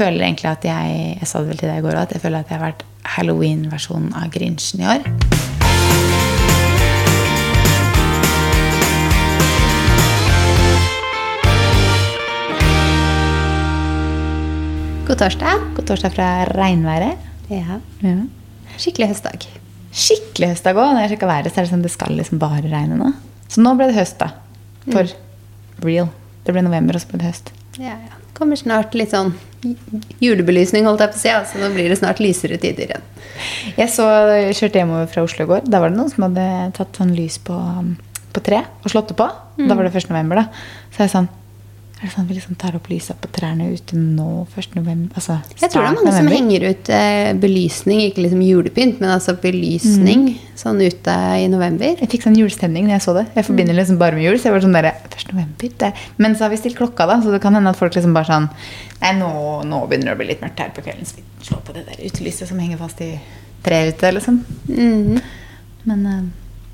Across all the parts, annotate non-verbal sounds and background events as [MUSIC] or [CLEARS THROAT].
føler egentlig at jeg Jeg sa det vel til deg i går òg, at jeg føler at jeg har vært halloween-versjonen av Grinchen i år. God torsdag. God torsdag fra regnværet. Ja. Ja. Skikkelig høstdag. Skikkelig høstdag òg. Når jeg sjekker været, så er det sånn det skal liksom bare regne nå. Så nå ble det høst, da. For real. Det ble november, og så ble det høst. Ja, ja. Kommer snart litt sånn julebelysning, holdt jeg på å si. Altså, nå blir det snart lysere tider igjen. Jeg så, jeg kjørte hjemover fra Oslo i går. Da var det noen som hadde tatt sånn lys på, på tre og slått det på. Da var det 1. november, da. Så jeg sånn Er det sånn at vi liksom tar opp lysa på trærne ute nå 1. november? Altså Jeg tror det er mange mange som henger ut eh, belysning, ikke liksom julepynt, men altså belysning sånn ute i november. Jeg fikk sånn julestemning når jeg så det. Jeg forbinder liksom bare med jul. Så jeg var sånn der, 1. november, det. Men så har vi stilt klokka, da, så det kan hende at folk liksom bare sånn Nei, nå, nå begynner det å bli litt mørkt her på kvelden, så vi slår på det der utelyset som henger fast i treet ute, liksom. Mm. Men eh,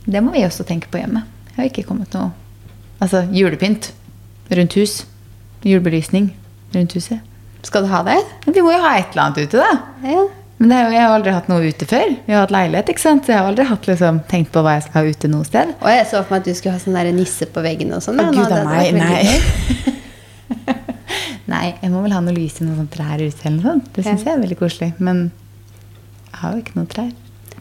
det må vi også tenke på hjemme. Jeg har ikke kommet noe Altså julepynt rundt hus. Julebelysning rundt huset. Skal du ha det? Vi må jo ha et eller annet ute, da. Ja. Men det jo, jeg har aldri hatt noe ute før. Vi har hatt leilighet, ikke sant? Så jeg har aldri hatt, liksom, tenkt på hva jeg skal ha ute noe sted. Og jeg så for meg at du skulle ha sånn der nisse på veggen og sånn. Å, gud a meg. Nei. [LAUGHS] [LAUGHS] Nei, jeg må vel ha noe lys i noen sånne trær ute eller noe sånt. Det syns Ja. jeg er veldig koselig. Men jeg har jo ikke noen trær.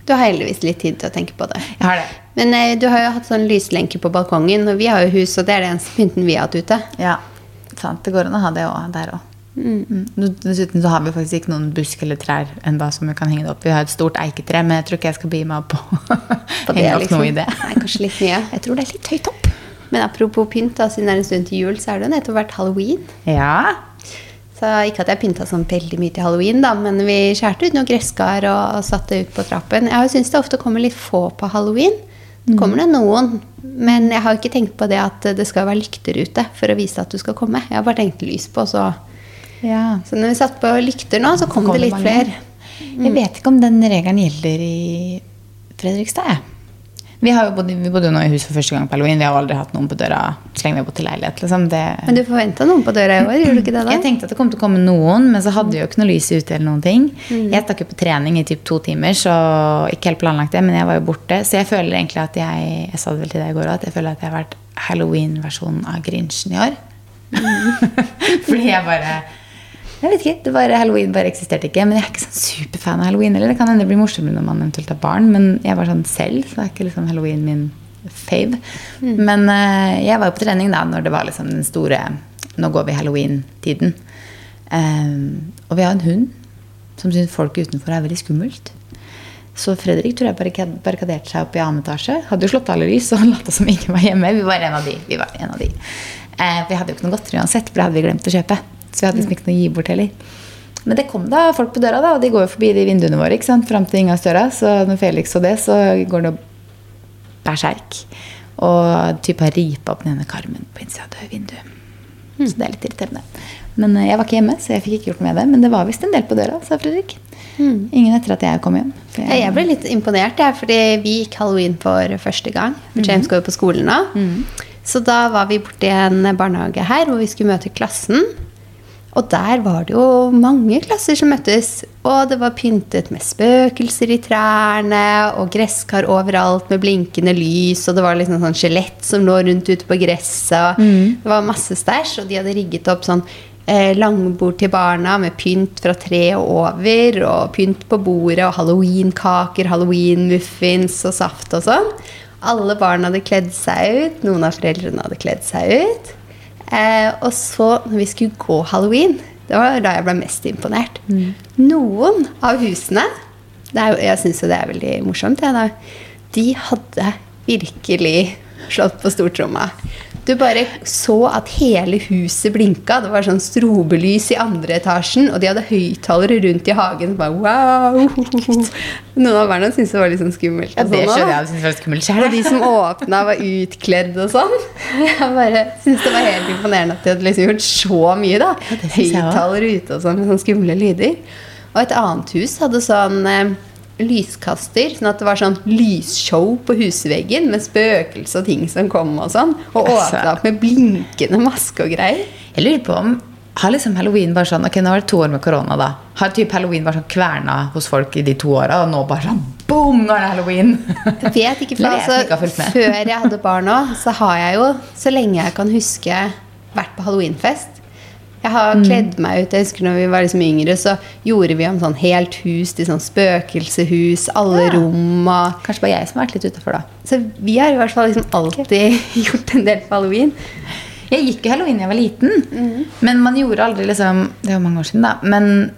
Du har heldigvis litt tid til å tenke på det. Jeg har det. Men eh, du har jo hatt sånn lyslenke på balkongen, og vi har jo hus, og det er det eneste pynten vi har hatt ute. Ja, sant. Det går an å ha det også, der òg. Mm. Dessuten så har vi faktisk ikke noen busk eller trær enda som vi kan henge det opp. Vi har et stort eiketre, men jeg tror ikke jeg skal begi meg opp på å [LAUGHS] På henge opp liksom. noe i det. Nei, kanskje litt mye. [LAUGHS] Jeg tror det er litt høyt opp. Men apropos pynt, da, siden det er en stund til jul, så er det jo nettopp vært halloween. Ja. Så ikke at jeg pynta sånn veldig mye til halloween, da, men vi skjærte ut noen gresskar og satte ut på trappen. Jeg syns det ofte kommer litt få på halloween. Det kommer det noen, men jeg har ikke tenkt på det at det skal være lykter ute for å vise at du skal komme. Jeg har bare tenkt lys på, så ja. Så når vi satte på lykter nå, så kom kom det det litt mange. flere. Jeg vet ikke om den regelen gjelder i Fredrikstad. jeg. Vi, bodd, vi bodde jo nå i hus for første gang på halloween. Vi har aldri hatt noen på døra så lenge vi har bodd i leilighet. Liksom. Det, Men du forventa noen på døra i år, gjorde du ikke det da? Jeg tenkte at det kom til å komme noen, men så hadde vi jo ikke noe lys ute. eller noen ting. Jeg stakk jo på trening i typ to timer, så ikke helt planlagt det, men jeg var jo borte. Så jeg føler egentlig at jeg jeg sa det vel til deg i går at jeg føler at jeg har vært halloween-versjonen av Grinchen i år. [LAUGHS] Fordi jeg bare jeg vet ikke, det bare, Halloween bare eksisterte ikke. Men jeg er ikke sånn superfan av halloween. Eller det kan hende det blir morsommere når man eventuelt har barn, men jeg var sånn selv, så det er ikke liksom halloween min fave. Men uh, jeg var jo på trening da når det var liksom den store Nå går vi halloween-tiden. Um, og vi har en hund som syns folk utenfor er veldig skummelt. Så Fredrik tror jeg barrikaderte seg opp i annen etasje. Hadde jo slått alle lys og lata som ingen var hjemme. Vi var en av de. Vi var en av de. Uh, vi hadde jo ikke noe godteri uansett, for det hadde vi glemt å kjøpe. Så vi hadde liksom ikke noe å gi bort heller. Men det kom da folk på døra, da, og de går jo forbi de vinduene våre ikke sant? fram til inngangsdøra. Så når Felix så det, så går det berserk. Og type har ripa opp den ene karmen på innsida av dørvinduet. Så det er litt irriterende. Men eh, jeg var ikke hjemme, så jeg fikk ikke gjort noe med det. Men det var visst en del på døra, sa Fredrik. Ingen etter at jeg kom hjem. Ja, Jeg ble litt imponert, jeg, fordi vi gikk halloween for første gang. For James går jo på skolen nå. Så da var vi borti en barnehage her hvor vi skulle møte klassen. Og der var det jo mange klasser som møttes. Og det var pyntet med spøkelser i trærne, og gresskar overalt med blinkende lys, og det var liksom sånn skjelett som lå rundt ute på gresset. og Det var masse stæsj, og de hadde rigget opp sånn eh, langbord til barna med pynt fra tre og over, og pynt på bordet, og halloweenkaker, halloweenmuffins og saft og sånn. Alle barna hadde kledd seg ut. Noen av foreldrene hadde kledd seg ut. Eh, og så, når vi skulle gå halloween, det var da jeg ble mest imponert. Noen av husene det er, Jeg syns jo det er veldig morsomt, jeg, da. De hadde virkelig slått på stortromma. Du bare så at hele huset blinka. Det var sånn strobelys i andre etasjen, og de hadde høyttalere rundt i hagen. Bare, wow! Noen av barna syntes det var litt sånn skummelt. Ja, det sånn skjønner jeg. Jeg var skummelt Og de som åpna, var utkledd og sånn. Jeg bare syntes det var helt imponerende at de hadde liksom gjort så mye. da Ja. Høyttalere ute og sånn med sånne skumle lyder. Og et annet hus hadde sånn eh, lyskaster, sånn at det var sånn lysshow på husveggen med spøkelser og ting som kom og sånn. Og Altså. åpna opp med blinkende maske og greier. Jeg lurer på om har liksom halloween bare sånn Ok, nå var det to år med korona, da. Har typ halloween bare sånn kverna hos folk i de to åra, og nå bare sånn boom, nå er det halloween. Jeg vet ikke, [LAUGHS] for Eller jeg ikke altså. Før jeg hadde barn òg, så har jeg jo, så lenge jeg kan huske, vært på halloweenfest. Jeg har Mm. kledd meg ut. Jeg husker når vi var liksom yngre, så gjorde vi om sånn helt hus til sånn spøkelseshus. Alle Ja. rom og Kanskje bare jeg som har vært litt utafor, da. Så vi har i hvert fall liksom alltid [LAUGHS] gjort en del på halloween. Jeg gikk jo halloween da jeg var liten, Mhm. men man gjorde aldri liksom Det var mange år siden, da. Men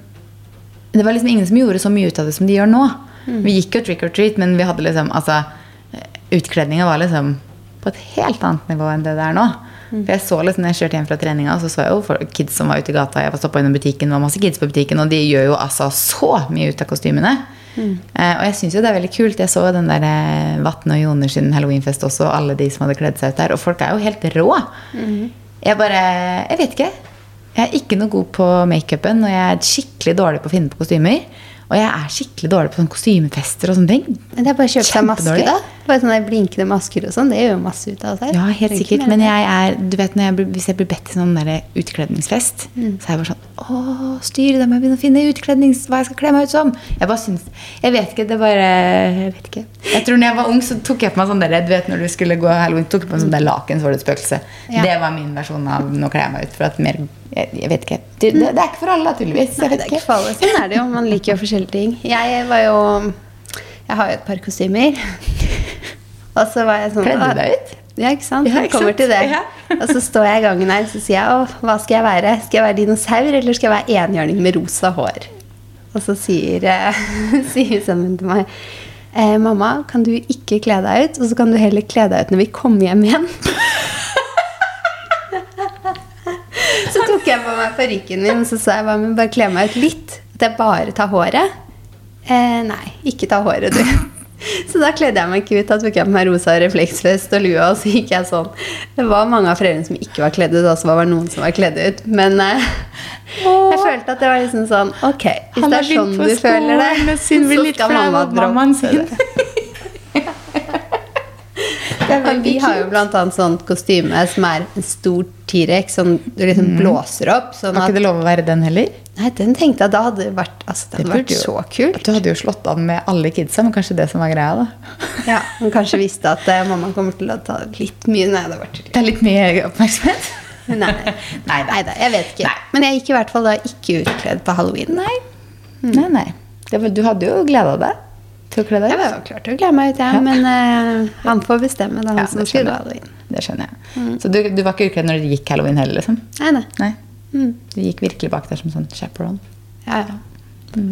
det var liksom ingen som gjorde så mye ut av det som de gjør nå. Mm. Vi gikk jo trick or treat, men vi hadde liksom Altså, utkledninga var liksom på et helt annet nivå enn det det er nå. For jeg så liksom, når jeg kjørte hjem fra treninga, så så jeg jo kids som var ute i gata. Jeg var stoppa innom butikken, det var masse kids på butikken, og de gjør jo altså så mye ut av kostymene. Mm. Eh, og jeg syns jo det er veldig kult. Jeg så den der eh, Vatne og Joner sin halloweenfest også, og alle de som hadde kledd seg ut der. Og folk er jo helt rå. Jeg bare Jeg vet ikke. Jeg er ikke noe god på makeupen, og jeg er skikkelig dårlig på å finne på kostymer. Og jeg er skikkelig dårlig på sånn kostymefester og sånne ting. Det er bare å kjøpe seg maske, da. Bare sånne blinkende masker og sånn. Det gjør jo masse ut av seg. Ja, helt sikkert. Men jeg er, du vet, jeg, hvis jeg blir bedt til sånn der utkledningsfest, så er jeg bare sånn Å, styr, da må jeg begynne å finne utklednings... Hva jeg skal kle meg ut som. Jeg bare syns Jeg vet ikke. Det bare Jeg vet ikke. Jeg tror når jeg var ung, så tok jeg på meg sånn der Du vet når du skulle gå halloween, tok på meg sånn der laken, så var det et spøkelse. Ja. Det var min versjon av Nå kler jeg meg ut. For at mer Jeg, jeg vet ikke. Det, det, det er ikke for alle, tydeligvis. Nei, det er ikke for alle. Sånn er det jo. Man liker jo forskjellige ting. Jeg var jo Jeg har jo et par kostymer. Og så var jeg sånn Kledde du deg ut? Ja, ikke sant? Ja, ikke kommer sant? til det. Ja. Og så står jeg i gangen her så sier jeg, hva skal jeg være? Skal jeg være dinosaur, eller skal jeg være enhjørning med rosa hår? Og så sier, eh, [LAUGHS] sier sønnen til meg eh, Mamma, kan du ikke kle deg ut? Og så kan du heller kle deg ut når vi kommer hjem igjen. så tok jeg på meg parykken min, og så sa jeg hva med bare kle meg ut litt? At jeg bare tar håret? Eh, nei, ikke ta håret, du. [LAUGHS] Så da kledde jeg meg ikke ut. Da tok jeg på meg rosa refleksvest og lua, og så gikk jeg sånn. Det var mange av foreldrene som ikke var kledd ut, og så var det noen som var kledd ut. Men eh, [LAUGHS] jeg følte at det var liksom sånn Ok, hvis det er sånn du føler det, [LAUGHS] så skal mamma droppe det. Men vi har jo blant annet sånt kostyme som er en stor T-rex som du liksom blåser opp. Sånn Var ikke det lov å være den heller? nei, den tenkte jeg da hadde det vært, altså, det hadde vært så kult. Du hadde jo slått an med alle kidsa, men kanskje det som var greia, da. Ja, Hun kanskje visste at eh, mamma kommer til å ta litt mye Nei, det vært... Det er litt mye oppmerksomhet. Nei. [LAUGHS] Nei da. Nei jeg vet ikke. Nei. Men jeg gikk i hvert fall da ikke utkledd på halloween. Nei. Nei, nei. Det var, du hadde jo gleda deg til å kle deg Jeg var klar til å kle meg ut, jeg. Ja. Men uh, han får bestemme. Det er han Ja, som jeg. halloween. Det skjønner jeg. Så du, du var ikke ukledd når det gikk halloween heller, liksom? Nei, nei. Nei. Mm. Du gikk virkelig bak der som sånn chaperone. Ja, ja.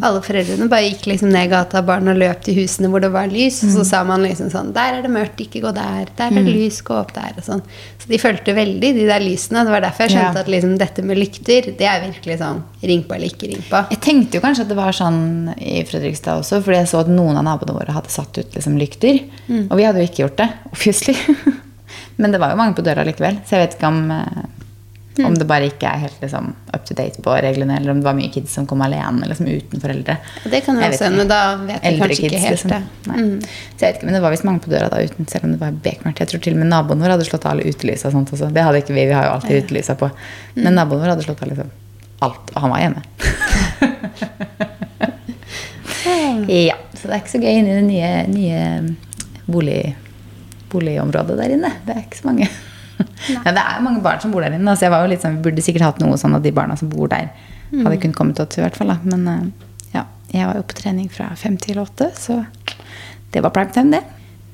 Alle foreldrene bare gikk liksom ned gata barn og løp til husene hvor det var lys. Og så sa man liksom sånn Der er det mørkt, ikke gå der. Der er det lys, gå opp der. Og sånn. Så de fulgte veldig, de der lysene. Det var derfor jeg skjønte Ja. at liksom dette med lykter, det er virkelig sånn ring på eller ikke ring på. Jeg tenkte jo kanskje at det var sånn i Fredrikstad også, fordi jeg så at noen av naboene våre hadde satt ut liksom lykter. Og vi hadde jo ikke gjort det, obviously. [LAUGHS] Men det var jo mange på døra likevel, så jeg vet ikke om, eh, om det bare ikke er helt liksom, up to date på reglene, eller om det var mye kids som kom alene liksom, uten foreldre. Det kan Jeg også hende, da vet jeg kanskje kanskje ikke helt liksom. det. Mm. Så jeg vet ikke, men det var visst mange på døra da uten, selv om det var bekmørkt. Jeg tror til og med naboen vår hadde slått av alle utelysa sånt også. Det hadde ikke vi, vi har jo alltid utelysa på. Mm. Men naboen vår hadde slått av liksom alt, og han var hjemme. [LAUGHS] ja, så det er ikke så gøy inni det nye, nye bolig, boligområdet der inne. Det er ikke så mange. Ja, det er mange barn som bor der inne. Så jeg var jo litt sånn, vi burde sikkert hatt noe sånn at de barna som bor der, hadde kunnet komme til oss i hvert fall. Da. Men eh, ja, jeg var jo på trening fra fem til åtte, så det var prime time, det.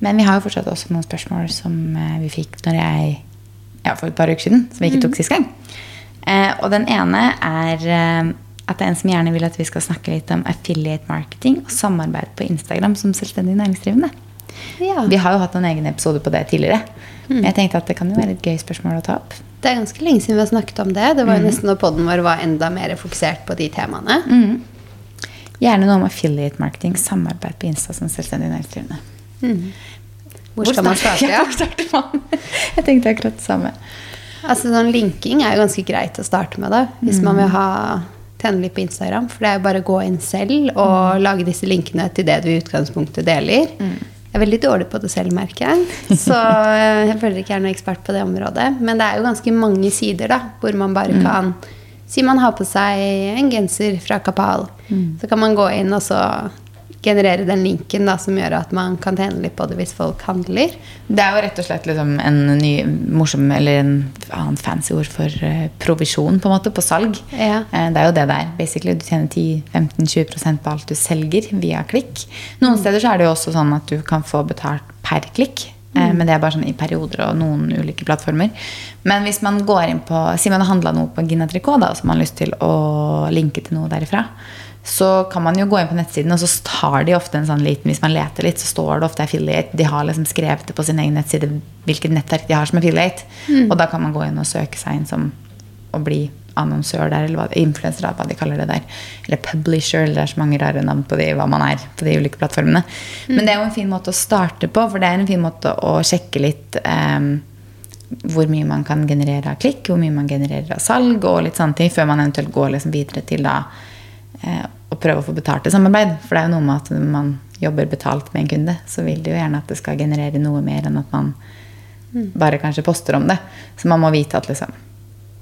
Men vi har jo fortsatt også noen spørsmål som eh, vi fikk når jeg ja, for et par uker siden, som vi ikke tok sist gang. Eh, og den ene er eh, at det er en som gjerne vil at vi skal snakke litt om affiliate marketing og samarbeid på Instagram som selvstendig næringsdrivende. Ja. Vi har jo hatt en egen episode på det tidligere. Men jeg tenkte at det kan jo være et gøy spørsmål å ta opp. Det er ganske lenge siden vi har snakket om det. Det var jo nesten når podden vår var enda mer fokusert på de temaene. Gjerne noe om affiliate marketing, samarbeid på Insta som selvstendig næringsdrivende. Hvor skal man starte? [LAUGHS] Ja, hvor starter man? [LAUGHS] Jeg tenkte akkurat det samme. Altså sånn Linking er jo ganske greit å starte med, da, hvis man vil ha tjene litt på Instagram. For det er jo bare å gå inn selv og lage disse linkene til det du i utgangspunktet deler. Jeg er veldig dårlig på det selv, merker jeg. Så eh, jeg føler ikke jeg er noen ekspert på det området. Men det er jo ganske mange sider da, hvor man bare kan Si man har på seg en genser fra Kapal. Så kan man gå inn og så generere den linken da, som gjør at man kan tjene litt på det hvis folk handler. Det er jo rett og slett liksom en ny morsom eller en annen fancy ord for eh, provisjon på en måte, på salg. Ja. Eh, det er jo det det er. Basically, Du tjener 10-15-20% på alt du selger via klikk. Noen steder så er det jo også sånn at du kan få betalt per klikk. eh, Men det er bare sånn i perioder og noen ulike plattformer. Men hvis man går inn på sier man har handla noe på Gina Tricot, da, og så har man lyst til å linke til noe derifra. Så kan man jo gå inn på nettsiden, og så tar de ofte en sånn liten Hvis man leter litt, så står det ofte affiliate. De har liksom skrevet det på sin egen nettside hvilket nettverk de har som affiliate. Og da kan man gå inn og søke seg inn som å bli annonsør der, eller hva, hva de kaller det der. Eller publisher, eller det er så mange rare navn på de, hva man er på de ulike plattformene. Men det er jo en fin måte å starte på, for det er en fin måte å sjekke litt um, hvor mye man kan generere av klikk, hvor mye man genererer av salg, og litt sånne ting, før man eventuelt går liksom videre til da eh, å prøve å få betalt et samarbeid. For det er jo noe med at når man jobber betalt med en kunde, så vil de jo gjerne at det skal generere noe mer enn at man bare kanskje poster om det. Så man må vite at liksom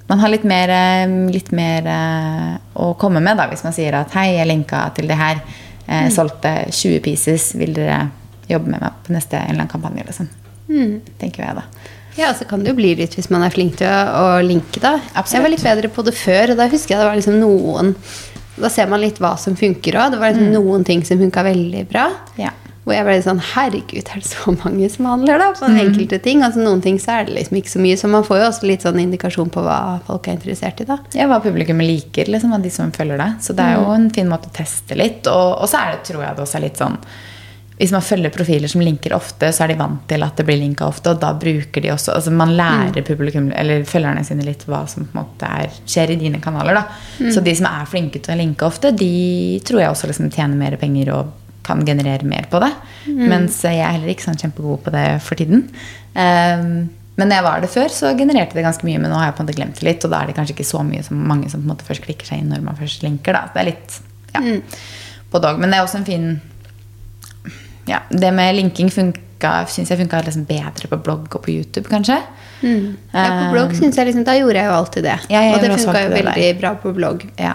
man har litt mer, eh, litt mer eh, å komme med da, hvis man sier at hei, jeg linka til det her. Eh, solgte 20 pieces. Vil dere jobbe med meg på neste en eller annen kampanje? Liksom. Tenker jeg da. Ja, så kan det jo bli litt hvis man er flink til å, å linke, da. Absolutt. Jeg var litt bedre på det før, og da husker jeg det var liksom noen Da ser man litt hva som funker òg. Det var liksom noen ting som funka veldig bra. Ja. Hvor jeg ble litt sånn Herregud, er det så mange som handler da på enkelte ting? Altså Noen ting så er det liksom ikke så mye, så man får jo også litt sånn indikasjon på hva folk er interessert i, da. Ja, hva publikummet liker, liksom, av de som følger deg. Så det er jo en fin måte å teste litt. Og, og så er det, tror jeg det også er litt sånn Hvis man følger profiler som linker ofte, så er de vant til at det blir linka ofte, og da bruker de også Altså man lærer publikum, eller følgerne sine litt hva som på en måte er, skjer i dine kanaler, da. Så de som er flinke til å linke ofte, de tror jeg også liksom tjener mer penger og kan generere mer på det. Mens jeg er heller ikke sånn kjempegod på det for tiden. Um, men når jeg var det før, så genererte det ganske mye. Men nå har jeg på en måte glemt det litt, og da er det kanskje ikke så mye som mange som på en måte først klikker seg inn når man først linker. da. Det er litt ja, både og. Men det er også en fin ja, Det med linking funka, syns jeg funka liksom bedre på blogg og på YouTube, kanskje. Ja, på blogg synes jeg liksom Da gjorde jeg jo alltid det. Ja, og det funka jo det veldig bra på blogg. Ja.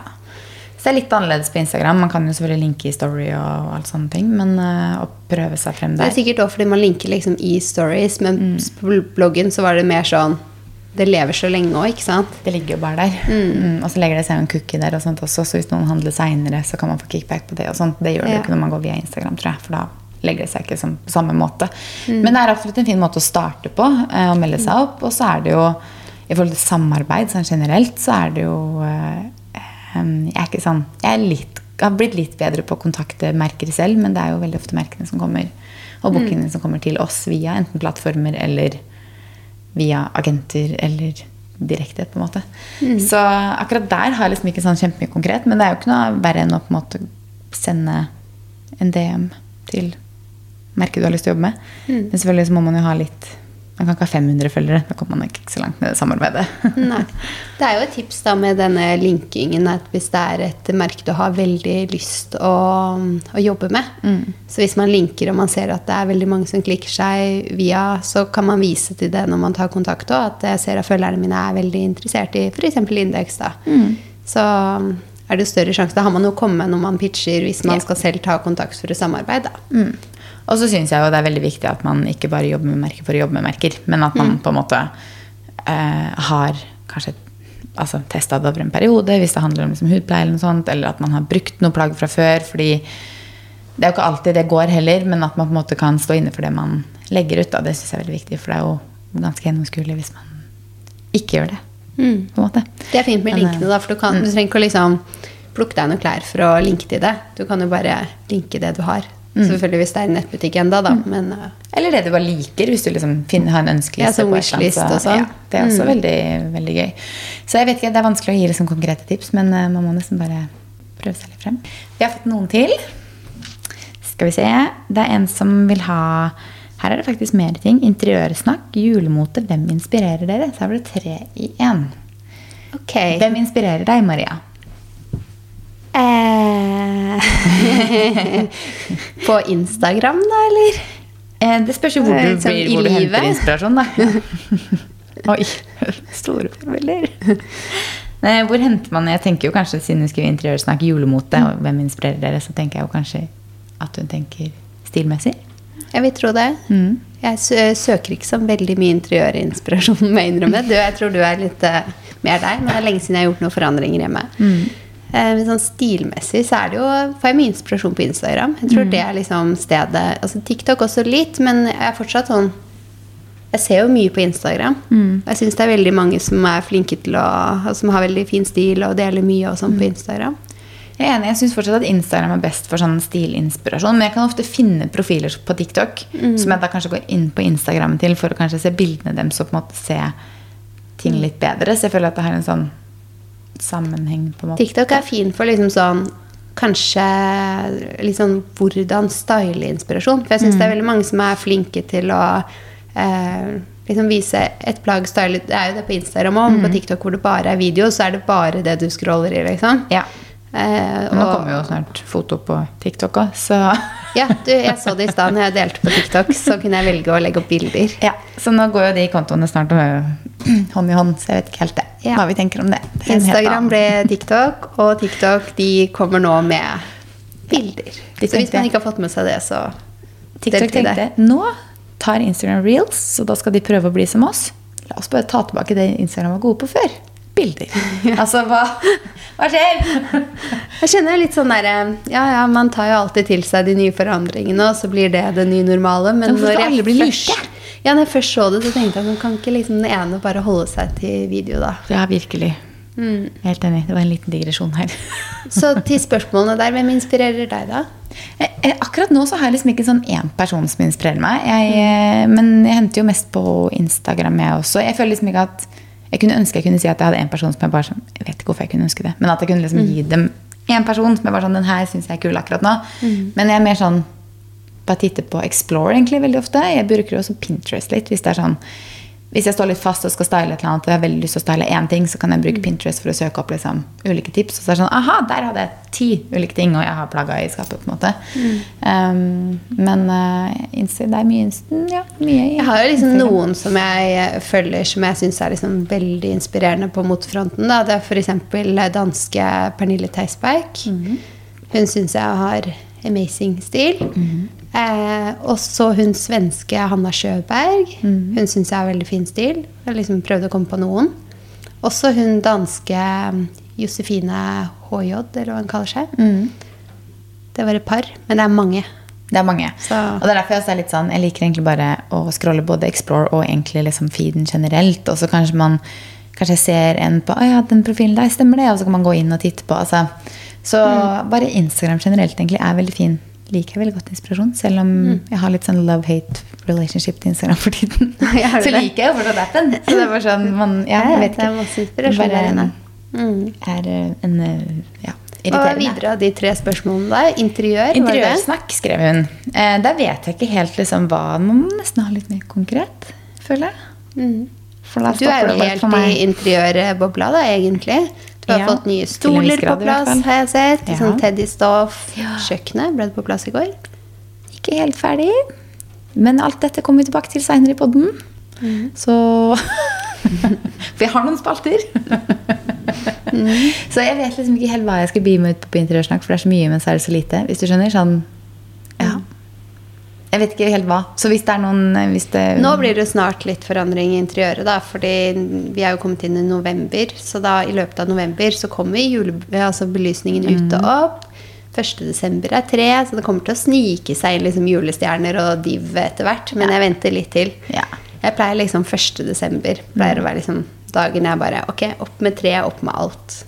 Så det er litt annerledes på Instagram. Man kan jo selvfølgelig linke i story og alt sånne ting, men eh, å prøve seg frem der Det er sikkert også fordi man linker liksom i stories, men Mm. på bloggen så var det mer sånn Det lever så lenge òg, ikke sant? Det ligger jo bare der. Mm, og så legger det seg en cookie der, og sånt også, så hvis noen handler seinere, så kan man få kickback på det. og sånt. Det gjør det jo Ja. ikke når man går via Instagram, tror jeg, for da legger det seg ikke som, på samme måte. Mm. Men det er absolutt en fin måte å starte på, eh, å melde seg opp. Og så er det jo, i forhold til samarbeid sånn generelt, så er det jo eh, Jeg er ikke sånn Jeg er litt, har blitt litt bedre på å kontakte merker selv, men det er jo veldig ofte merkene som kommer, og bookingene som kommer til oss via enten plattformer eller via agenter eller direkte, på en måte. Så akkurat der har jeg liksom ikke sånn kjempemye konkret, men det er jo ikke noe verre enn å på en måte sende en DM til merket du har lyst til å jobbe med. Men selvfølgelig må man jo ha litt Man kan ikke ha 500 følgere. Da kommer man ikke så langt med det samarbeidet. [LAUGHS] Nei. Det er jo et tips da med denne linkingen at hvis det er et merke du har veldig lyst å, å jobbe med, så hvis man linker og man ser at det er veldig mange som klikker seg via, så kan man vise til det når man tar kontakt òg, at jeg ser at følgerne mine er veldig interessert i f.eks. indeks. da. Så er det større sjanse. Da har man jo kommet når man pitcher hvis man Ja. skal selv ta kontakt for et samarbeid. da. Mm. Og så syns jeg jo det er veldig viktig at man ikke bare jobber med merker for å jobbe med merker, men at man på en måte eh, har kanskje altså, testa det over en periode, hvis det handler om liksom, hudpleie eller noe sånt, eller at man har brukt noe plagg fra før. fordi det er jo ikke alltid det går heller, men at man på en måte kan stå inne for det man legger ut. Da. Det syns jeg er veldig viktig, for det er jo ganske gjennomskuelig hvis man ikke gjør det. på en måte. Det er fint med Men, linkene, da, for du, kan, du trenger ikke å liksom plukke deg noen klær for å linke til det. Du kan jo bare linke det du har. Selvfølgelig hvis det er en nettbutikk enda, da. Men uh, Eller det du bare liker, hvis du liksom finner, har en ønskeliste. Ja, som wishlist og sånn. Ja, det er også veldig, veldig gøy. Så jeg vet ikke, Det er vanskelig å gi liksom konkrete tips, men uh, man må nesten bare prøve seg litt frem. Vi har fått noen til. Skal vi se. Det er en som vil ha Her er det faktisk mer ting. Interiørsnakk, julemote, hvem inspirerer dere? Så her var det tre i én. Okay. Hvem inspirerer deg, Maria? Eh, [LAUGHS] på Instagram, da, eller? Eh, det spørs jo hvor Eh, du, sånn blir, hvor du henter inspirasjon, da. [LAUGHS] [LAUGHS] Oi. Store forbilder. Hvor henter man Jeg tenker jo kanskje, siden hun skriver interiørsnakk, julemote, og hvem inspirerer dere, så tenker jeg jo kanskje at hun tenker stilmessig. Jeg vil tro det. Mm. Jeg søker ikke så veldig mye interiørinspirasjon, må jeg innrømme. Du, jeg tror du er litt eh, mer der, men det er lenge siden jeg har gjort noen forandringer hjemme. Eh, men sånn stilmessig så er det jo, får jeg mye inspirasjon på Instagram. Jeg tror det er liksom stedet Altså TikTok også litt, men jeg er fortsatt sånn Jeg ser jo mye på Instagram. Jeg syns det er veldig mange som er flinke til å Som har veldig fin stil og deler mye og sånn på Instagram. Jeg er enig, jeg syns fortsatt at Instagram er best for sånn stilinspirasjon. Men jeg kan ofte finne profiler på TikTok som jeg da kanskje går inn på Instagram til for å kanskje se bildene deres og på en måte se ting litt bedre. Så jeg føler at det har en sånn sammenheng. på en måte. TikTok er fin for liksom sånn Kanskje liksom hvordan style inspirasjon. For jeg syns det er veldig mange som er flinke til å eh, liksom vise et plagg style. Det er jo det på Instagram og mm. på TikTok hvor det bare er video, så er det bare det du scroller i, liksom. Ja. Eh, Nå kommer jo snart foto på TikTok òg, så [LAUGHS] Ja, du, jeg så det i stad når jeg delte på TikTok, så kunne jeg velge å legge opp bilder. Ja, Så nå går jo de kontoene snart [CLEARS THROAT] hånd i hånd, så jeg vet ikke helt det. Ja. hva vi tenker om det. det Instagram ble TikTok, og TikTok de kommer nå med bilder. Ja, Så hvis man ikke har fått med seg det, så TikTok tenkte det. nå tar Instagram reels, så da skal de prøve å bli som oss. La oss bare ta tilbake det Instagram var gode på før. Bilder. [LAUGHS] Altså, hva, hva skjer? Jeg kjenner litt sånn derre Ja, ja, man tar jo alltid til seg de nye forandringene, og så blir det det nye normale. Men Men når jeg først, ja, når jeg først så det, så tenkte jeg at man kan ikke liksom den ene bare holde seg til video, da. Ja, virkelig. Mm. Helt enig. Det var en liten digresjon her. [LAUGHS] Så til spørsmålene der, hvem inspirerer deg, da? Eh, eh, Akkurat nå så har jeg liksom ikke sånn én person som inspirerer meg. Jeg, mm. men jeg henter jo mest på Instagram, jeg også. Jeg føler liksom ikke at Jeg kunne ønske jeg kunne si at jeg hadde en person som jeg bare sånn Jeg vet ikke hvorfor jeg kunne ønske det, men at jeg kunne liksom gi dem en person som jeg bare sånn Den her syns jeg er kul akkurat nå. Men jeg er mer sånn bare titte på Explore egentlig veldig ofte. Jeg bruker også Pinterest litt. Hvis det er sånn hvis jeg står litt fast og skal style et eller annet, og jeg har veldig lyst til å style én ting, så kan jeg bruke Pinterest for å søke opp liksom, ulike tips. Og så er det sånn Aha, der hadde jeg ti ulike ting, og jeg har plagga i skapet. på en måte. Um, men uh, det er mye Insten. ja, mye i Jeg har jo liksom Instagram. noen som jeg eh, følger som jeg syns er liksom veldig inspirerende på motefronten. Da. Det er f.eks. danske Pernille Theisberg. Hun syns jeg har amazing stil. eh, og så hun svenske Hanna Sjøberg. Hun syns jeg har veldig fin stil. Jeg liksom prøvd å komme på noen. Også hun danske mm, Josefine HJ, eller hva hun kaller seg. Det var et par, men det er mange. Det er mange. Så- Og det er derfor jeg også er litt sånn Jeg liker egentlig bare å scrolle både Explore og egentlig liksom feeden generelt. Og så kanskje man kanskje ser en på Å ja, den profilen der, stemmer det? Og så kan man gå inn og titte på. Altså. Så Mm. bare Instagram generelt egentlig er veldig fin. Liker jeg veldig godt inspirasjon. Selv om Mm. jeg har litt sånn love-hate relationship til Instagram for tiden. [LAUGHS] Ja, så liker jeg jo fortsatt appen. Så det er bare sånn man, ja, jeg vet det er masse inspirasjon der inne. Mm. er eh, en eh, ja, Hva er videre av de tre spørsmålene der? Interiør? Interiørsnakk, skrev hun. Eh, der vet jeg ikke helt liksom hva Man må nesten ha litt mer konkret, føler jeg. Mm. Du er jo helt i interiørbobla, da, egentlig. Du har Ja, fått nye stoler på plass, har jeg sett. Ja. Sånn Teddy-stoff. Kjøkkenet ble det på plass i går. Ikke helt ferdig. Men alt dette kommer vi tilbake til seinere i poden. Mm. Så [LAUGHS] For jeg har noen spalter. Mm. [LAUGHS] Så jeg vet liksom ikke helt hva jeg skal bi med ut på på interiørsnakk, for det er så mye, men så er det så lite. Hvis du skjønner? Sånn. Jeg vet ikke helt hva. Så hvis det er noen hvis det, Nå blir det snart litt forandring i interiøret, da, fordi vi er jo kommet inn i november. Så da i løpet av november så kommer jule, altså belysningen ute Mm. opp. 1. desember er tre, så det kommer til å snike seg inn liksom julestjerner og div etter hvert. Men jeg venter litt til. Ja. Jeg pleier liksom 1. desember. Pleier å være liksom dagen jeg bare Ok, opp med tre, opp med alt.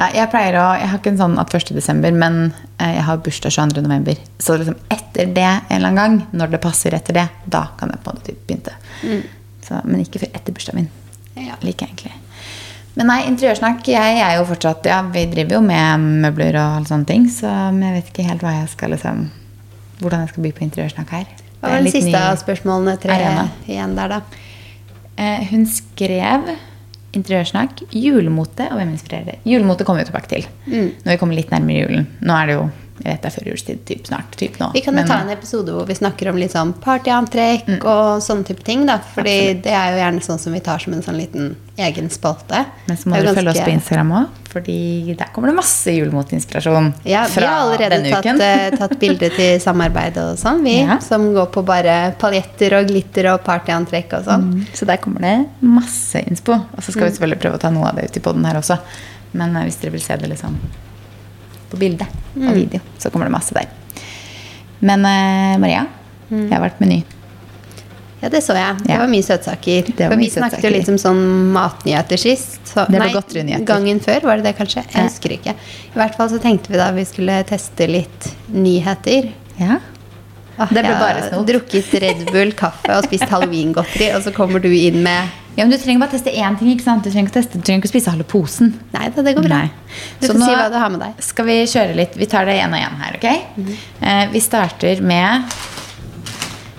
Ja, jeg pleier å Jeg har ikke en sånn at 1. desember, men eh, jeg har bursdag 22. november. Så liksom etter det en eller annen gang, når det passer etter det, da kan jeg på en måte begynne. Mm. Så, men ikke før etter bursdagen min. Ja. Liker jeg egentlig. Men nei, interiørsnakk Jeg er jo fortsatt Ja, vi driver jo med møbler og alle sånne ting, så jeg vet ikke helt hva jeg skal liksom Hvordan jeg skal by på interiørsnakk her. Hva var det siste av spørsmålene tre arena. igjen der, da? Eh, hun skrev interiørsnakk, julemote og hvem inspirerer. Julemote kommer vi tilbake til Mm. når vi kommer litt nærmere julen. Nå er det jo Jeg vet det er førjulstid typ snart. Typ nå. Vi kan jo Men, ta en episode hvor vi snakker om litt sånn partyantrekk Mm. og sånne type ting. da Fordi det er jo gjerne sånn som vi tar som en sånn liten egen spalte. men så må er dere ganske... følge oss på Instagram òg, Fordi der kommer det masse julemotinspirasjon Ja, vi har allerede tatt, eh, tatt bilder [LAUGHS] til samarbeid og sånn, vi. Ja. Som går på bare paljetter og glitter og partyantrekk og sånn. Mm, Så der kommer det masse innspo. Og så skal vi selvfølgelig prøve å ta noe av det ut i poden her også. Men eh, hvis dere vil se det liksom på bilde og video, så kommer det masse der. Men eh, Maria, jeg har vært Meny. Ja, det så jeg. Det var mye søtsaker. Det var For vi mye snakket jo litt om sånn matnyheter sist. Så, Det var nei, godterinyheter. gangen før, var det det kanskje? Jeg husker ikke. I hvert fall så tenkte vi da vi skulle teste litt nyheter. Ja. Ah, Det ble bare snop. Drukket Red Bull, kaffe og spist [LAUGHS] halloweengodteri, og så kommer du inn med ja, men Du trenger bare teste én ting. ikke sant? Du trenger ikke, teste, du trenger ikke spise halve posen. Nei da, det går bra. Nei. Du Så får si hva du har med deg. Skal vi kjøre litt Vi tar det én og én her, ok? eh, vi starter med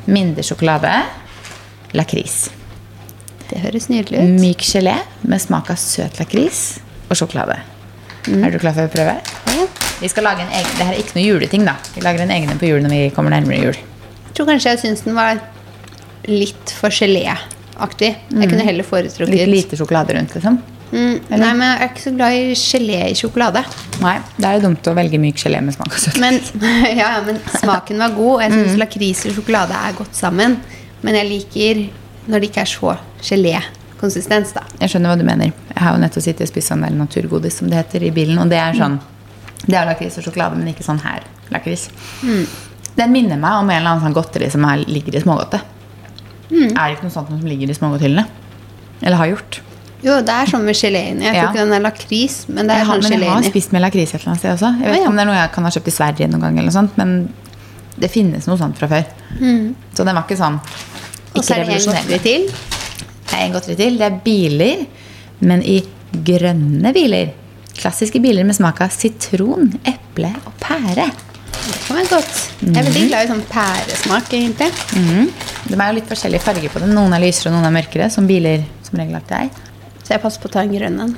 mindre sjokolade. Lakris. Det høres nydelig ut. Myk gelé med smak av søt lakris og sjokolade. Er du klar for å prøve? Ja. Vi skal lage en egen, Det her er ikke noe juleting. da Vi lager en egen en på jul når vi kommer nærmere jul. Jeg tror kanskje jeg syns den var litt for geléaktig. Jeg kunne heller foretrukket Litt lite sjokolade rundt, liksom. Mm, nei, men jeg er ikke så glad i gelé i sjokolade. Nei, det er jo dumt å velge myk gelé med smak av søtt. Men, [LAUGHS] ja, men smaken var god. og Jeg Mm. lakris og sjokolade er godt sammen. Men jeg liker når det ikke er så gelé-konsistens, da. Jeg skjønner hva du mener. Jeg har jo nettopp sittet og spist sånn der naturgodis som det heter i bilen. Og det er sånn Det er lakris og sjokolade, men ikke sånn her lakris. Den minner meg om en eller annen sånn godteri som er, ligger i smågodtet. Er det ikke noe sånt som ligger i smågodthyllene? Eller har gjort? Jo, det er sånn med gelé. Jeg tror Ja. ikke den er lakris, men det er Jeg har, sånn men jeg har spist med lakris et eller annet sted også. Jeg vet ikke ja. ikke om det er noe jeg kan ha kjøpt i Sverige noen gang, eller sånt, men det finnes noe sånt fra før. Så den var ikke sånn Mm. Og så ikke er det en godteri til. Det er en godteri til. Det er biler, men i grønne biler. Klassiske biler med smak av sitron, eple og pære. Det kan være godt. Jeg er Mhm. veldig glad i sånn pæresmak, egentlig. De er jo litt forskjellige farger på dem. Noen er lysere og noen er mørkere, som biler som regel alltid er. Så jeg passer på å ta en grønn en.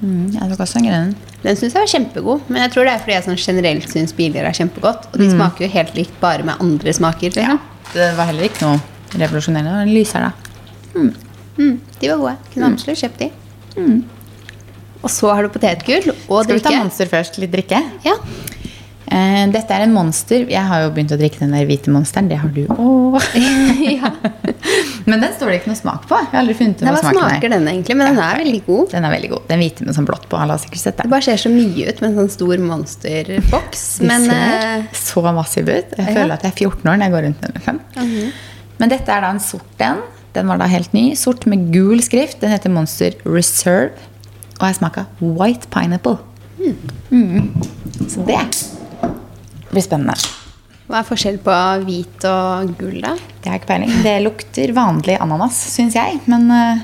Mm, jeg tok også en grønn. Den syns jeg var kjempegod, men jeg tror det er fordi jeg sånn generelt syns biler er kjempegodt. Og de smaker jo helt likt bare med andre smaker. Liksom. Det var heller ikke noe revolusjonerende. Det var en lysere, da. Mm, de var gode. Kunne absolutt kjøpt de. Og så har du potetgull og Skal vi ta. Monster først? Litt drikke? Ja. Eh, dette er en Monster. Jeg har jo begynt å drikke den der hvite Monsteren. Det har du òg. [LAUGHS] ja. [LAUGHS] Men den står det ikke noe smak på. Jeg har aldri funnet ut hva smaken smaker er. den egentlig? Men den er veldig god. Den er veldig god. Den hvite med sånn blått på. Alle har sikkert sett Det det. bare ser så mye ut med en sånn stor monsterboks. [LAUGHS] Den ser eh, så massiv ut. Jeg ja. føler at jeg er 14 år når jeg går rundt med den. Liksom. Men dette er da en sort en. Den var da helt ny. Sort med gul skrift. Den heter Monster Reserve. Og jeg smaka white pineapple. Mm. Så det blir spennende. hva er forskjell på hvit og gull, da? Det har jeg ikke peiling. Det lukter vanlig ananas, syns jeg. Men uh,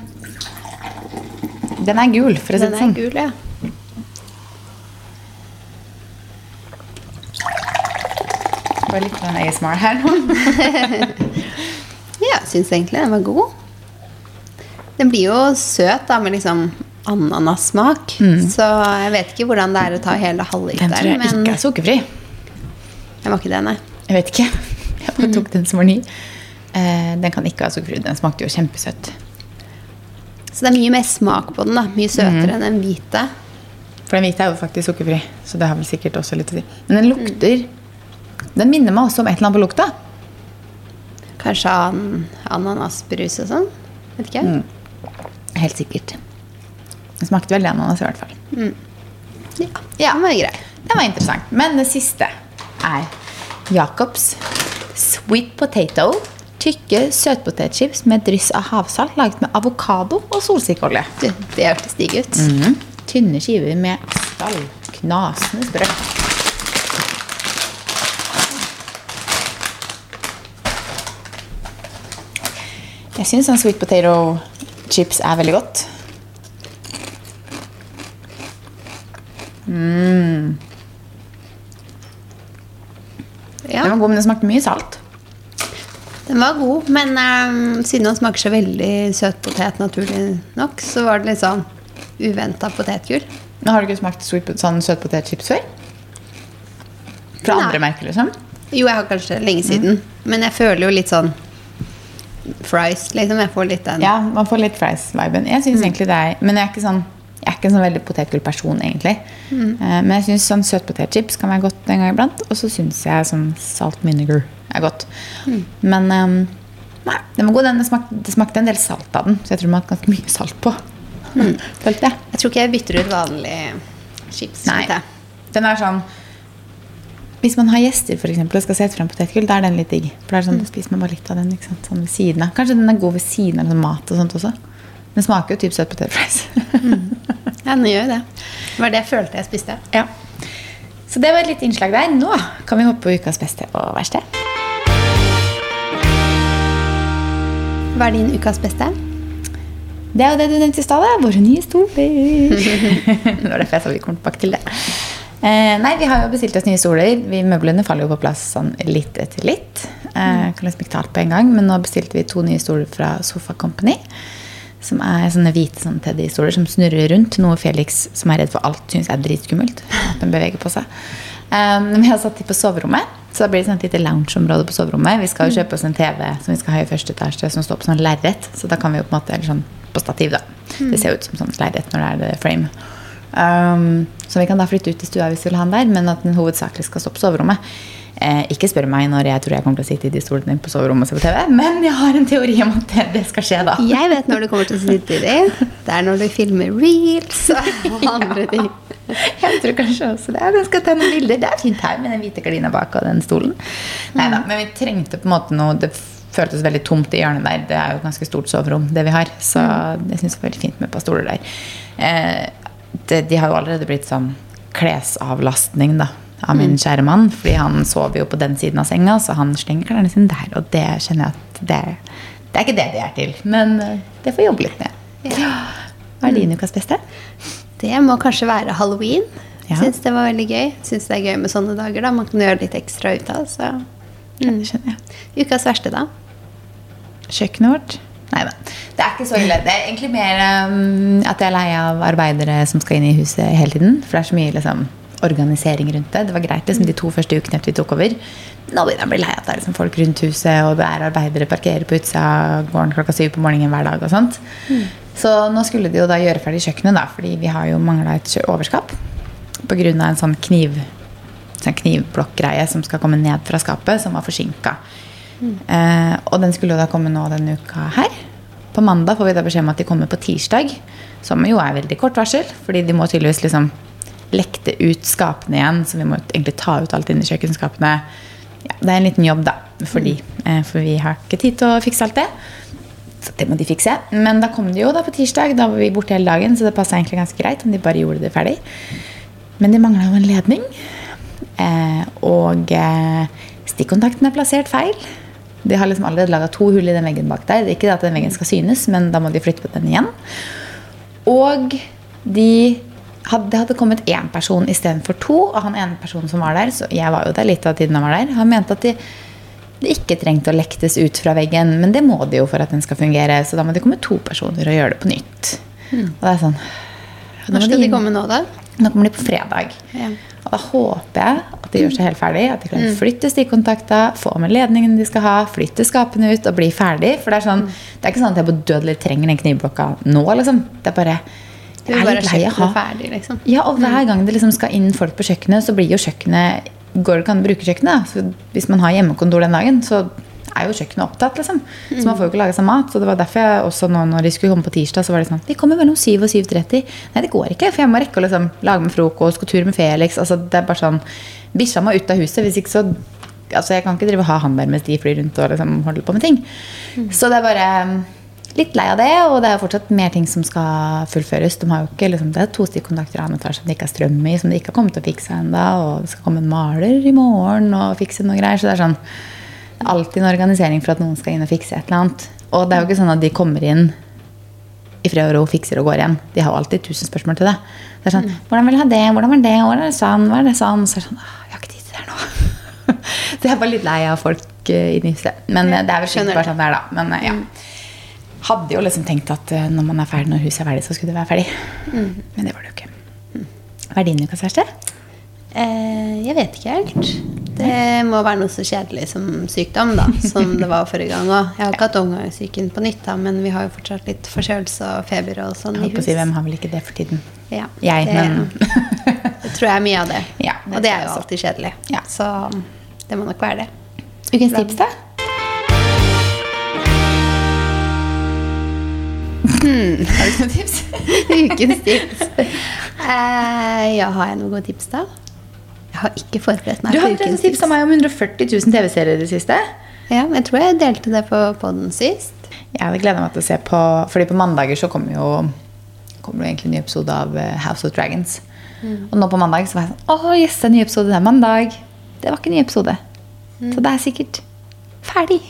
den er gul, for å si det sånn. Den er sånn. gul, ja. Bare litt sånn ASMR her nå. [LAUGHS] Ja, syns egentlig den var god. Den blir jo søt da, med liksom ananassmak. Så jeg vet ikke hvordan det er å ta hele Den tror jeg Men ikke er sukkerfri. Den var ikke det, nei. Jeg vet ikke. [LAUGHS] Jeg bare tok den som var ny. Eh, den kan ikke ha sukkerfri. Den smakte jo kjempesøtt. Så det er mye mer smak på den. da Mye søtere enn den hvite. For den hvite er jo faktisk sukkerfri, så det har vel sikkert også litt å si. Men den lukter Den minner meg også om et eller annet på lukta. Kanskje an ananasbrus og sånn. Vet ikke. Helt sikkert. Den smakte veldig ananas i hvert fall. Ja, ja. Den var grei. Den var interessant. Men det siste er Jacobs sweet potato. Tykke søtpotetchips med dryss av havsalt laget med avokado og solsikkeolje. Du, det hørtes digg ut. Mhm. Tynne skiver med skall. Knasende sprøtt. Jeg syns sånn sweet potato chips er veldig godt. Ja, Den var god, men den smakte mye salt. Den var god, men um, siden den smaker så veldig søtpotet naturlig nok, så var det litt sånn uventa potetgull. Har du ikke smakt sånn søtpotetchips før? Fra Nei. andre merker, liksom? Jo, jeg har kanskje lenge siden. Men jeg føler jo litt sånn fries, liksom. Jeg får litt den. Ja, man får litt fries-viben. Jeg synes egentlig det er Men jeg er ikke sånn ikke en sånn veldig potetgull person, egentlig. Mm. Men jeg syns sånn søtpotetchips kan være godt en gang iblant. Og så syns jeg sånn salt vinegar er godt. Men um, nei, den var god. Den, det, smakte, det smakte en del salt av den, så jeg tror man har ganske mye salt på. [LAUGHS] Følte jeg. Jeg tror ikke jeg bytter ut vanlig chips. Nei. Den er sånn Hvis man har gjester for eksempel, og skal sette frem potetgull, da er den litt digg. For det er sånn, da spiser man bare litt av den ikke sant? Sånn ved siden av. Kanskje den er god ved siden av sånn mat og sånt også. Den smaker jo typ søt potetfries. Ja, den gjør jo det. Det var det jeg følte jeg spiste. Ja. Så det var et lite innslag der. Nå kan vi hoppe på ukas beste og verste. Hva er din ukas beste? Det er jo det du nevnte i stad. Våre nye stoler. [LAUGHS] det var derfor jeg sa vi kom tilbake til det. Eh, nei, Vi har jo bestilt oss nye stoler. Vi Møblene faller jo på plass sånn litt etter litt. Eh, kan liksom ikke ta alt på en gang, Men nå bestilte vi to nye stoler fra Sofa Company. Som er sånne hvite sånne teddystoler som snurrer rundt. Noe Felix, som er redd for alt, syns er dritskummelt. At den beveger på seg. Um, vi har satt de på soverommet, så da blir det sånn et lite loungeområde på soverommet. Vi skal jo kjøpe oss en TV som vi skal ha i første etasje, som står på sånn lerret. Så da kan vi jo på en måte, eller sånn på stativ, da. Det ser ut som sånn lerret når det er det frame. Um, så vi kan da flytte ut i stua hvis vi vil ha den der, men at den hovedsakelig skal stå på soverommet. Eh, ikke spør meg når jeg tror jeg kommer til å sitte i de stolene på soverommet og se på TV, men jeg har en teori om at det, det skal skje da. Jeg vet når du kommer til å sitte i de. Det er når du filmer reels og andre ting. Jeg tror kanskje også det. Jeg skal ta noen bilder. Det er fint her med den hvite gardina bak og den stolen. Neida, men vi trengte på en måte noe Det føltes veldig tomt i hjørnet der. Det er jo et ganske stort soverom, det vi har. Så jeg syns det var veldig fint med et par stoler der. Eh, det, de har jo allerede blitt sånn klesavlastning, da. Av min kjære mann, fordi han sover jo på den siden av senga, så han slenger klærne sine der. Og det kjenner jeg at det, det er ikke det det er til. Men eh, det får jobbe litt med. Hva er din ukas beste? Det må kanskje være halloween. Ja. Syns det var veldig gøy. Syns det er gøy med sånne dager. da Man kan gjøre litt ekstra ut av. Så Ja, det jeg. ukas verste, da? Kjøkkenet vårt? Nei da. Det er ikke så ille. Det er egentlig mer um, at jeg er lei av arbeidere som skal inn i huset hele tiden. For det er så mye liksom, organisering rundt det. Det var greit liksom, de to første ukene etter vi tok over. Nå begynner jeg å bli lei at det er liksom, folk rundt huset, og det er arbeidere parkerer på utsida gården klokka syv på morgenen hver dag. og sånt. Så nå skulle de jo da gjøre ferdig kjøkkenet, da, fordi vi har jo mangla et overskap. Pga. en sånn kniv sånn knivblokkgreie som skal komme ned fra skapet, som var forsinka. Eh, og den skulle jo da komme nå denne uka her. På mandag får vi da beskjed om at de kommer på tirsdag, som jo er veldig kort varsel. Fordi de må tydeligvis liksom lekte ut skapene igjen, så vi må egentlig ta ut alt inni kjøkkenskapene. Ja, det er en liten jobb, da, for de. Eh, for vi har ikke tid til å fikse alt det. Så det må de fikse. Men da kom de jo da på tirsdag. Da var vi borte hele dagen, så det passa egentlig ganske greit om de bare gjorde det ferdig. Men de mangla jo en ledning. Eh, og eh, stikkontakten er plassert feil. De har liksom allerede laga to hull i den veggen bak der. Det er ikke at den veggen skal synes, men da må de flytte på den igjen. Og de hadde, det hadde kommet én person istedenfor to. Og han ene personen som var der, så jeg var jo der litt av tiden han var der, han mente at de, de, ikke trengte å lektes ut fra veggen. Men det må de jo for at den skal fungere, så da må det komme to personer og gjøre det på nytt. Og det er sånn Når skal de de komme nå, da? Nå kommer de på fredag. Ja. Og da håper jeg at de gjør seg helt ferdig. At de klarer å flytte stikkontakta, få med ledningen de skal ha, flytte skapene ut og bli ferdig. For det er, sånn, det er ikke sånn at jeg på dødelig trenger den knivblokka nå, liksom. Det er bare Du vil bare å kjøkkenet ha ferdig, liksom. ja, og hver gang det liksom skal inn folk på kjøkkenet, så blir jo kjøkkenet Går det ikke an å bruke kjøkkenet? hvis man har hjemmekontor den dagen, så er jo kjøkkenet opptatt. liksom. Så man får jo ikke laga seg mat. Så det var derfor jeg også nå når de skulle komme på tirsdag, så var det sånn Vi kommer mellom 7 og 7.30. Nei, det går ikke, for jeg må rekke å liksom lage med frokost, gå tur med Felix. altså det er bare sånn, Bikkja må ut av huset, hvis ikke så altså Jeg kan ikke drive og ha han der mens de flyr rundt og liksom holder på med ting. Så det er bare litt lei av det, og det er fortsatt mer ting som skal fullføres. De har jo ikke, liksom, det er to stikkontakter i annen etasje som det ikke er strøm i, som de ikke har kommet til å fikse ennå. Og det skal komme en maler i morgen og fikse noe greier. Så det er sånn det er alltid en organisering for at noen skal inn og fikse et eller annet. Og det er jo ikke sånn at de kommer inn i fred og ro, fikser og går igjen. De har jo alltid tusen spørsmål til det. Det er sånn, Hvordan vil jeg ha det? Hvordan var det? Hvordan er det sånn? Hva er det sånn? Så er det sånn, «Åh, jeg har ikke tid til det her nå. [LAUGHS] så jeg er bare litt lei av folk inni i huset. Men eh, det er vel sikkert bare sånn det er, da. Men eh, ja. Hadde jo liksom tenkt at eh, når man er ferdig når huset er ferdig, så skulle det være ferdig. Men det var det jo ikke. Hva er din ukas verste? Eh, jeg vet ikke helt. Det må være noe så kjedelig som sykdom, da, som det var forrige gang òg. Jeg har ikke [LAUGHS] hatt omgangssyken på nytt, da, men vi har jo fortsatt litt forkjølelse og feber og sånn i hus. si, Hvem har vel ikke det for tiden? Ja, Jeg, det, men [LAUGHS] det tror jeg er mye av det. Ja, det og det er jo alltid kjedelig. Ja. Så det må nok være det. Ukens tips, da? Har du noen tips? [LAUGHS] Ukens tips. Uh, ja, har jeg noen gode tips, da? Jeg har ikke forberedt meg Du har tips tipsa meg om 140 000 TV-serier i det siste. Ja, jeg tror jeg delte det på podden sist. Jeg hadde gleda meg til å se på Fordi på mandager så kommer jo kommer det egentlig en ny episode av eh, House of Dragons. Og nå på mandag så var jeg sånn Å, yes, en ny episode. Det er mandag. Det var ikke en ny episode. Så det er sikkert ferdig.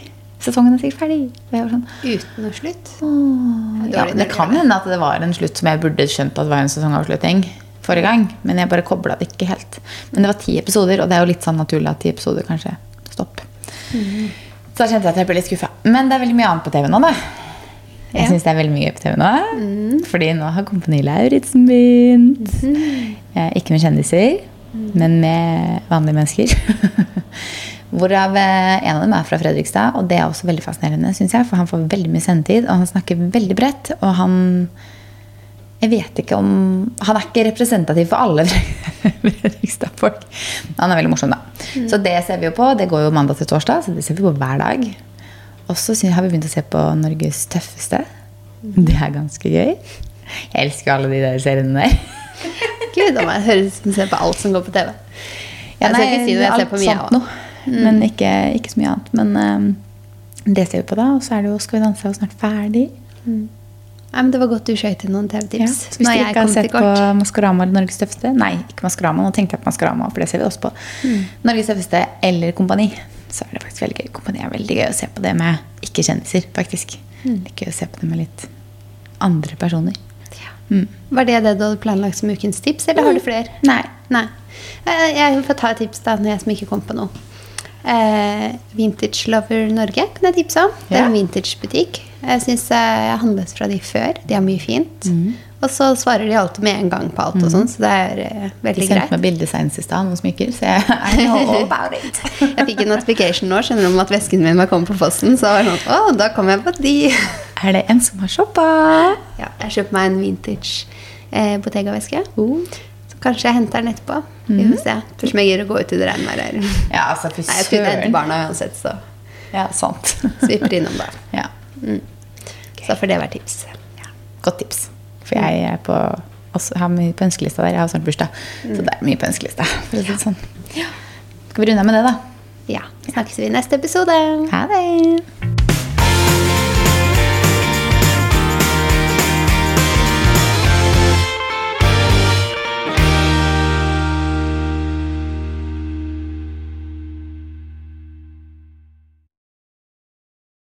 Sesongen er sikkert ferdig. Sånn Uten noe slutt. Åh, ja, det kan hende at det var en slutt som jeg burde skjønt at det var en sesongavslutning forrige gang. Men jeg bare kobla det ikke helt. Men det var ti episoder, og det er jo litt sånn naturlig at ti episoder kanskje stopp. Så da kjente jeg at jeg ble litt skuffa. Men det er veldig mye annet på TV nå, da. Jeg Ja. syns det er veldig mye på TV nå. Fordi nå har Kompani Lauritzen begynt. Mm. Ikke med kjendiser, men med vanlige mennesker. [LAUGHS] Hvorav eh, en av dem er fra Fredrikstad, og det er også veldig fascinerende, synes jeg. For han får veldig mye sendetid, og han snakker veldig bredt. Og han Jeg vet ikke om Han er ikke representativ for alle [LAUGHS] Fredrikstad-folk. Han er veldig morsom, da. Så det ser vi jo på. Det går jo mandag til torsdag, så det ser vi på hver dag. Og så har vi begynt å se på Norges tøffeste. Det er ganske gøy. Jeg elsker alle de der seriene der. [LAUGHS] Gud, må jeg høres ut som jeg ser på alt som går på TV. Ja, nei, skal ikke si noe. jeg ser på mye, sånt jeg noe. Men ikke, ikke så mye annet. Men um, det ser vi på da. Og så er det jo Skal vi danse og snart ferdig. Nei, men Det var godt du skjøt inn noen TV-tips. Ja. hvis jeg ikke har sett på. Maskorama eller Norges tøffeste Nei, ikke Maskorama. Nå tenkte jeg på Maskorama, for det ser vi også på. Mm. Norges tøffeste eller Kompani. Så er det faktisk veldig gøy. Kompani er veldig gøy å se på det med ikke-kjendiser, faktisk. Mm. Det er gøy å se på det med litt andre personer. Ja. Mm. Var det det du hadde planlagt som ukens tips, eller har du flere? Nei. Nei. Eh, Jeg får ta et tips da, når jeg som ikke kom på noe. Eh, Vintage Lover Norge kan jeg tipse om. Det er en vintagebutikk. Jeg syns jeg har handlet fra de før. De har mye fint. Mm. Og så svarer de alltid med en gang på alt, og sånn, så det er eh, De veldig sendte greit. meg bilde senest i stad noen smykker, så jeg I know all [LAUGHS] about it. Jeg fikk en notification nå skjønner du, om at vesken min var kommet på posten. Så var det sånn, å, da kom jeg på de. [LAUGHS] Er det en som har shoppa? Ja, jeg kjøpte meg en vintage eh, Bottega-veske. Oh. Kanskje jeg henter den etterpå. Vi får se. Spørs om jeg gidder å gå ut i det regnværet her. Ja, altså, Nei, jeg skulle hente barna uansett, så Ja, sant. svipper innom da. [LAUGHS] ja. Så får det være tips. Godt tips. For jeg er på, også, har mye på ønskelista der. Jeg har snart bursdag. Så det er mye på ønskelista. For å si det sånn. Skal vi runde av med det, da? Ja, snakkes vi i neste episode. Ha det!